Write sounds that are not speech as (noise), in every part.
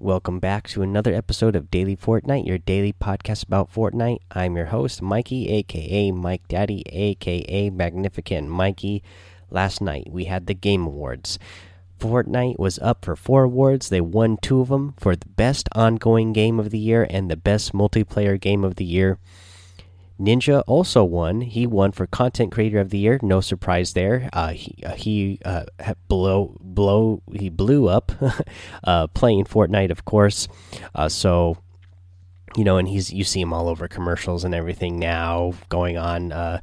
Welcome back to another episode of Daily Fortnite, your daily podcast about Fortnite. I'm your host, Mikey, aka Mike Daddy, aka Magnificent Mikey. Last night we had the Game Awards. Fortnite was up for four awards. They won two of them for the best ongoing game of the year and the best multiplayer game of the year. Ninja also won. He won for Content Creator of the Year. No surprise there. Uh, he uh, he uh, blow blow he blew up (laughs) uh, playing Fortnite, of course. Uh, so you know, and he's you see him all over commercials and everything now going on. Uh,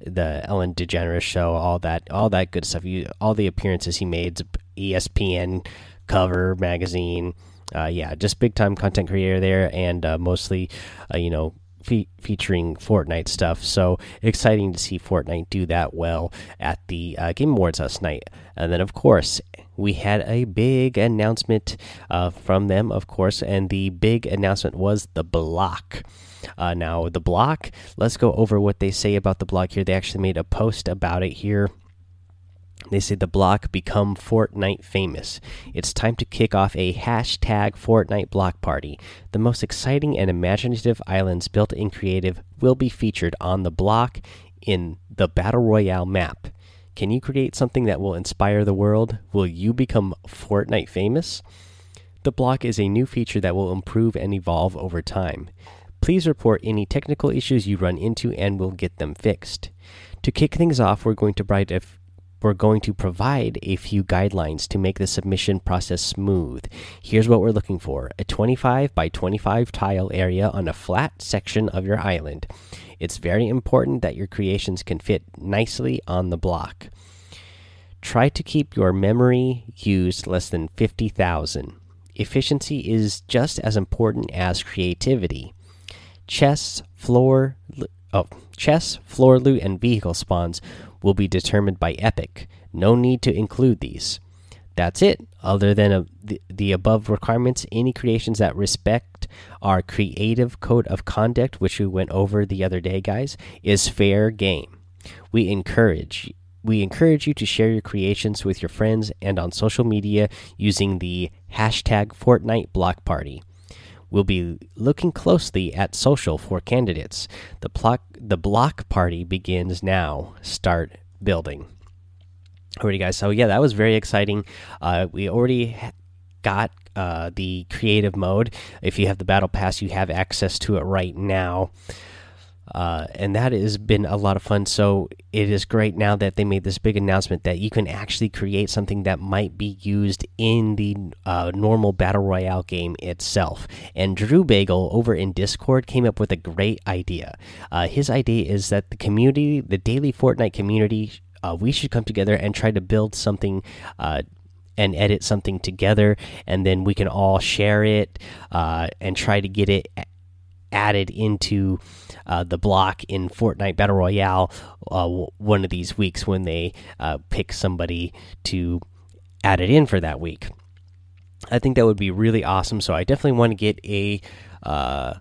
the Ellen DeGeneres show, all that, all that good stuff. You, all the appearances he made, ESPN cover magazine. yeah, just big time content creator there, and mostly, you know, fe featuring Fortnite stuff. So exciting to see Fortnite do that well at the uh, Game Awards last night. And then, of course, we had a big announcement uh, from them, of course, and the big announcement was the block. Uh, now, the block, let's go over what they say about the block here. They actually made a post about it here they say the block become Fortnite famous. It's time to kick off a hashtag Fortnite block party. The most exciting and imaginative islands built in creative will be featured on the block in the Battle Royale map. Can you create something that will inspire the world? Will you become Fortnite famous? The block is a new feature that will improve and evolve over time. Please report any technical issues you run into and we'll get them fixed. To kick things off, we're going to provide a we're going to provide a few guidelines to make the submission process smooth. Here's what we're looking for a 25 by 25 tile area on a flat section of your island. It's very important that your creations can fit nicely on the block. Try to keep your memory used less than 50,000. Efficiency is just as important as creativity. Chests, floor, oh, chests, floor loot, and vehicle spawns will be determined by Epic. No need to include these. That's it. Other than a, the, the above requirements, any creations that respect our creative code of conduct, which we went over the other day, guys, is fair game. We encourage we encourage you to share your creations with your friends and on social media using the hashtag Fortnite Block Party. We'll be looking closely at social for candidates. The block the block party begins now. Start building. Alrighty, guys. So yeah, that was very exciting. Uh, we already got uh, the creative mode. If you have the battle pass, you have access to it right now. Uh, and that has been a lot of fun. So it is great now that they made this big announcement that you can actually create something that might be used in the uh, normal battle royale game itself. And Drew Bagel over in Discord came up with a great idea. Uh, his idea is that the community, the daily Fortnite community, uh, we should come together and try to build something uh, and edit something together, and then we can all share it uh, and try to get it added into uh, the block in Fortnite Battle Royale uh, one of these weeks when they uh, pick somebody to add it in for that week. I think that would be really awesome. So I definitely want to get a uh,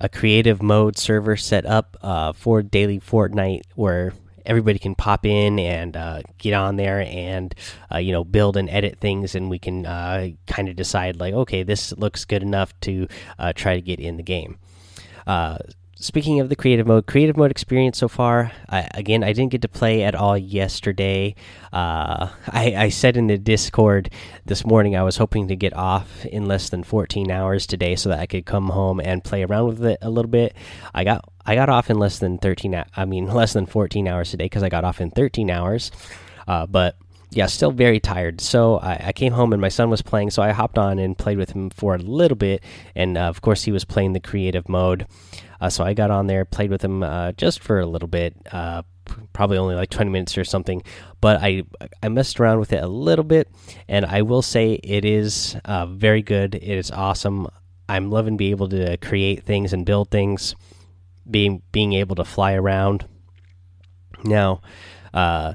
a creative mode server set up uh, for daily Fortnite where everybody can pop in and uh, get on there and uh, you know build and edit things and we can uh, kind of decide like okay this looks good enough to uh, try to get in the game. Uh, speaking of the creative mode, creative mode experience so far. I, again, I didn't get to play at all yesterday. Uh, (laughs) I, I, said in the Discord this morning I was hoping to get off in less than 14 hours today, so that I could come home and play around with it a little bit. I got I got off in less than 13. I mean, (laughs) less than 14 hours today because I got off in 13 hours. Uh, but yeah, still very tired. So I, I, came home and my son was playing, so I hopped on and played with him for a little bit. And uh, of course, he was playing the creative mode. Uh, so I got on there, played with him uh, just for a little bit, uh, probably only like 20 minutes or something. But I I messed around with it a little bit, and I will say it is uh, very good. It is awesome. I'm loving being able to create things and build things, being being able to fly around. Now, uh,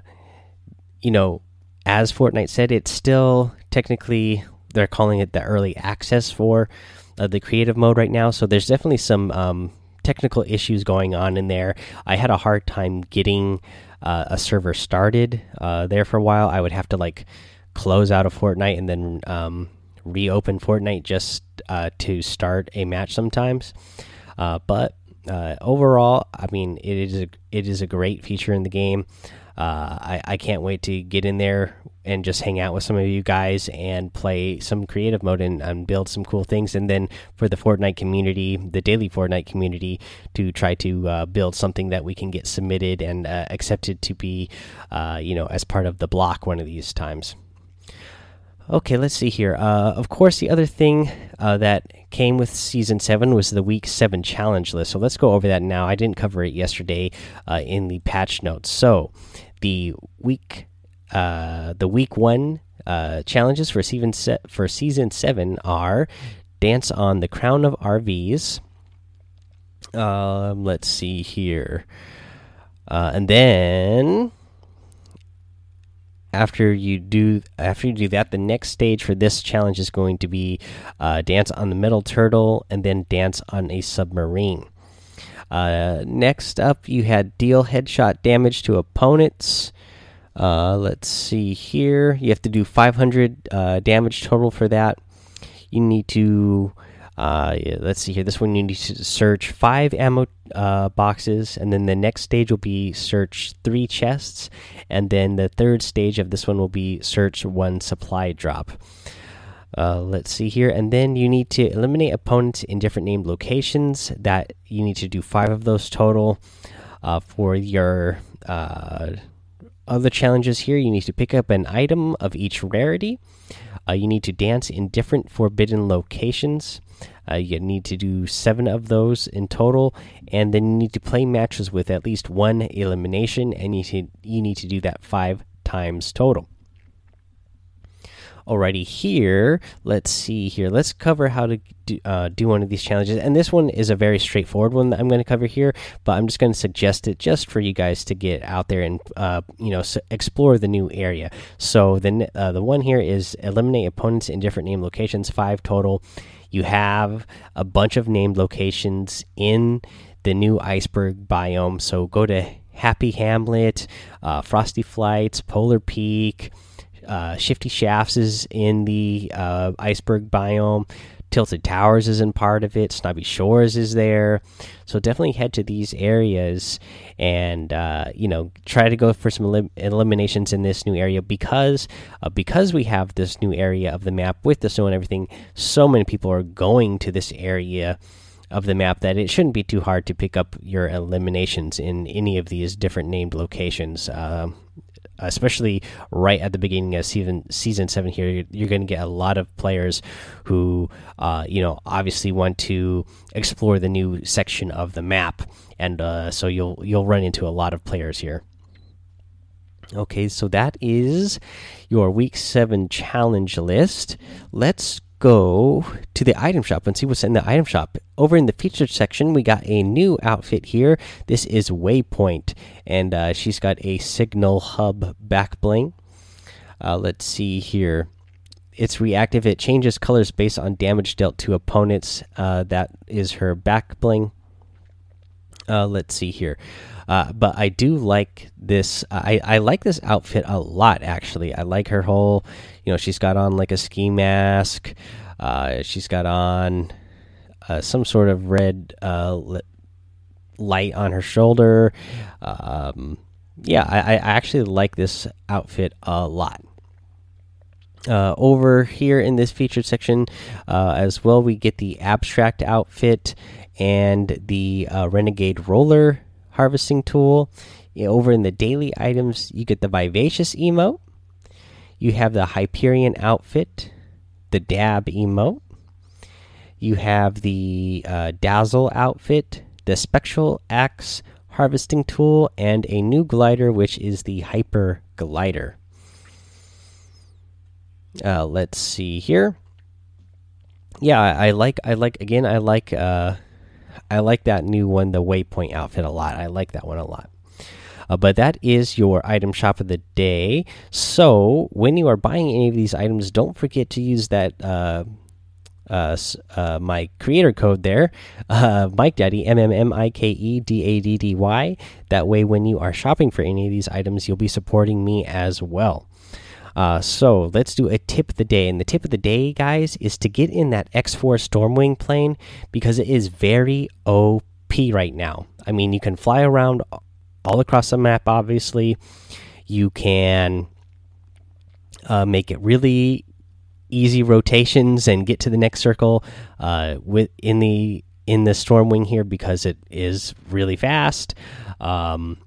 you know, as Fortnite said, it's still technically they're calling it the early access for uh, the creative mode right now. So there's definitely some um, technical issues going on in there. I had a hard time getting uh, a server started uh, there for a while. I would have to like close out of Fortnite and then um, reopen Fortnite just uh, to start a match sometimes. Uh, but uh, overall, I mean, it is a, it is a great feature in the game. Uh, I, I can't wait to get in there and just hang out with some of you guys and play some creative mode and, and, build some cool things. And then for the Fortnite community, the daily Fortnite community, to try to uh, build something that we can get submitted and uh, accepted to be, uh, you know, as part of the block one of these times. Okay, let's see here. Uh, of course, the other thing uh, that came with season seven was the week seven challenge list. So let's go over that now. I didn't cover it yesterday uh, in the patch notes. So the week, uh, the week one uh, challenges for season for season seven are dance on the crown of RVs. Um, let's see here, uh, and then after you do after you do that the next stage for this challenge is going to be uh, dance on the metal turtle and then dance on a submarine. Uh, next up you had deal headshot damage to opponents uh, let's see here you have to do 500 uh, damage total for that you need to uh, yeah, let's see here. This one you need to search five ammo uh, boxes, and then the next stage will be search three chests, and then the third stage of this one will be search one supply drop. Uh, let's see here, and then you need to eliminate opponents in different named locations. That you need to do five of those total. Uh, for your uh, other challenges here, you need to pick up an item of each rarity. Uh, you need to dance in different forbidden locations. Uh, you need to do seven of those in total, and then you need to play matches with at least one elimination, and you, you need to do that five times total. Alrighty, here, let's see here. Let's cover how to do, uh, do one of these challenges. And this one is a very straightforward one that I'm going to cover here, but I'm just going to suggest it just for you guys to get out there and, uh, you know, explore the new area. So the, uh, the one here is eliminate opponents in different name locations, five total you have a bunch of named locations in the new iceberg biome. So go to Happy Hamlet, uh, Frosty Flights, Polar Peak, uh, Shifty Shafts is in the uh, iceberg biome. Tilted Towers is in part of it. Snobby Shores is there. So definitely head to these areas and uh, you know try to go for some elim eliminations in this new area because uh, because we have this new area of the map with the snow and everything. So many people are going to this area of the map that it shouldn't be too hard to pick up your eliminations in any of these different named locations. Uh, especially right at the beginning of season season seven. Here, you're, going to get a lot of players who, uh, you know, obviously want to explore the new section of the map, and uh, so you'll you'll run into a lot of players here. Okay, so that is your week seven challenge list. Let's go to the item shop and see what's in the item shop. Over in the featured section, we got a new outfit here. This is Waypoint, and uh, she's got a signal hub back bling. Uh, let's see here. It's reactive. It changes colors based on damage dealt to opponents. Uh, that is her back bling. Uh, let's see here. Uh, but I do like this. I I like this outfit a lot. Actually, I like her whole. You know, she's got on like a ski mask. Uh, she's got on uh, some sort of red uh, light on her shoulder. Um, yeah, I, I actually like this outfit a lot. Uh, over here in this featured section uh, as well, we get the Abstrakt outfit and the uh, renegade roller harvesting tool. Over in the daily items, you get the vivacious emote. You have the Hyperion outfit, the dab emote. You have the uh, dazzle outfit, the spectral axe harvesting tool, and a new glider, which is the hyper glider. Uh, let's see here. Yeah, I, I, like. I like again. I like. Uh, I like that new one, the Waypoint outfit, a lot. I like that one a lot. Uh, but that is your item shop of the day. So when you are buying any of these items, don't forget to use that uh, uh, uh, my creator code there, uh, Mike Daddy, M M M I K E D A D D Y. That way, when you are shopping for any of these items, you'll be supporting me as well. Uh, so let's do a tip of the day. And the tip of the day, guys, is to get in that X4 Stormwing plane because it is very OP right now. I mean, you can fly around all across the map, obviously. You can uh, make it really easy rotations and get to the next circle uh, with in the in the Stormwing here because it is really fast. Um,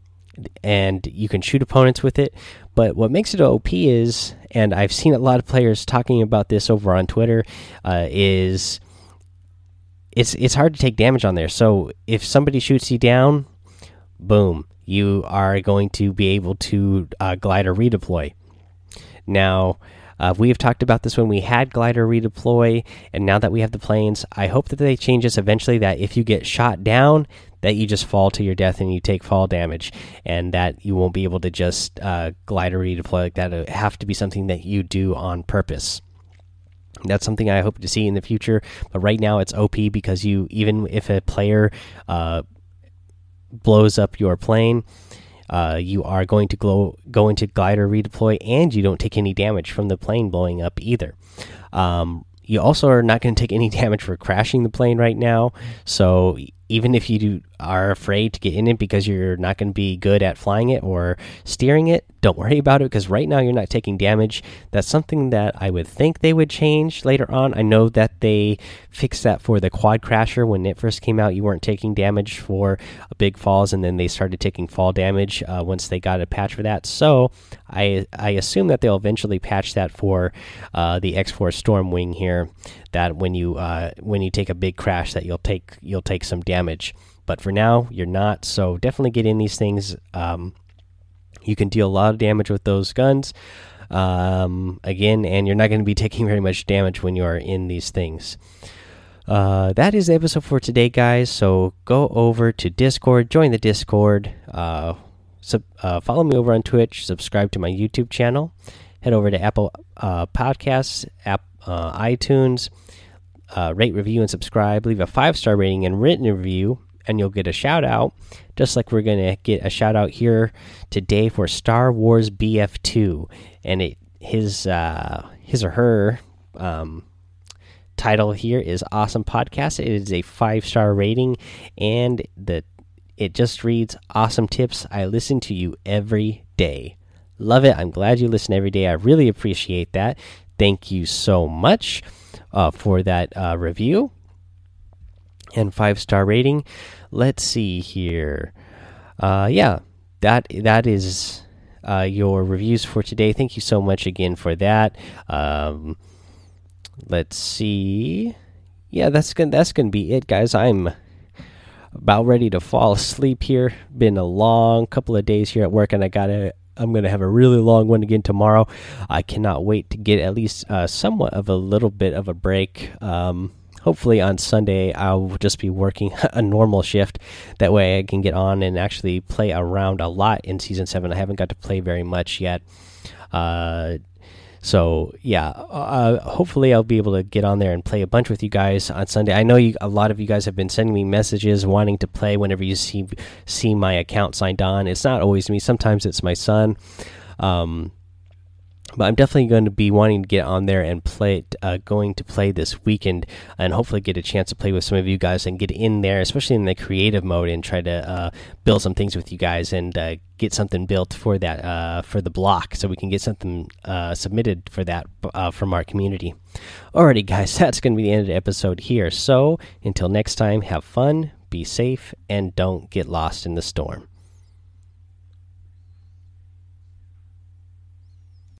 and you can shoot opponents with it. But what makes it OP is, and I've seen a lot of players talking about this over on Twitter, uh, is it's it's hard to take damage on there. So if somebody shoots you down, boom, you are going to be able to uh, glider redeploy. Now, uh, we have talked about this when we had glider redeploy, and now that we have the planes, I hope that they change this eventually. That if you get shot down, that you just fall to your death and you take fall damage, and that you won't be able to just uh, glider redeploy like that. It have to be something that you do on purpose. That's something I hope to see in the future, but right now it's OP because you even if a player uh, blows up your plane, uh, you are going to glow, go into glider redeploy, and you don't take any damage from the plane blowing up either. Um, you also are not going to take any (laughs) damage for crashing the plane right now. So even if you do, are afraid to get in it because you're not going to be good at flying it or steering it, don't worry about it because right now you're not taking damage. That's something that I would think they would change later on. I know that they fixed that for the quad crasher when it first came out. You weren't taking damage for big falls, and then they started taking fall damage uh, once they got a patch for that. So I I assume that they'll eventually patch that for uh, the X4 Stormwing here. That when you uh, when you take a big crash, that you'll take you'll take some damage. But for now, you're not. So definitely get in these things. Um, you can deal a lot of damage with those guns. Um, again, and you're not going to be (laughs) taking very much damage when you are in these things. Uh, that is the episode for today, guys. So go over to Discord, join the Discord, uh, sub, uh, follow me over on Twitch, subscribe to my YouTube channel, head over to Apple uh, Podcasts, app, uh, iTunes, uh, rate, review, and subscribe. Leave a five star rating and written review, and you'll get a shout out. Just like we're gonna get a shout out here today for Star Wars BF2, and it his his or her. Um, title here is awesome podcast it is a five star rating and the it just reads awesome tips i listen to you every day love it i'm glad you listen every day i really appreciate that thank you so much uh, for that uh, review and five star rating let's see here uh, yeah that that is uh, your reviews for today thank you so much again for that um, let's see. Yeah, that's gonna that's gonna be it, guys. I'm about ready to fall asleep here. Been a long couple of days here at work, and I gotta. I'm gonna have a really long one again tomorrow. I cannot wait to get at least uh, somewhat of a little bit of a break. Um, hopefully on Sunday I'll just be working (laughs) a normal shift. That way I can get on and actually play around a lot in season seven. I haven't got to play very much yet. Uh, so yeah, uh, hopefully I'll be able to get on there and play a bunch with you guys on Sunday. I know you, a lot of you guys have been sending me messages wanting to play whenever you see see my account signed on. It's not always me. Sometimes it's my son. Um, but I'm definitely going to be wanting to get on there and play. Uh, going to play this weekend, and hopefully get a chance to play with some of you guys and get in there, especially in the creative mode, and try to uh, build some things with you guys and uh, get something built for that uh, for the block, so we can get something uh, submitted for that uh, from our community. Alrighty, guys, (laughs) that's going to be the end of the episode here. So until next time, have fun, be safe, and don't get lost in the storm.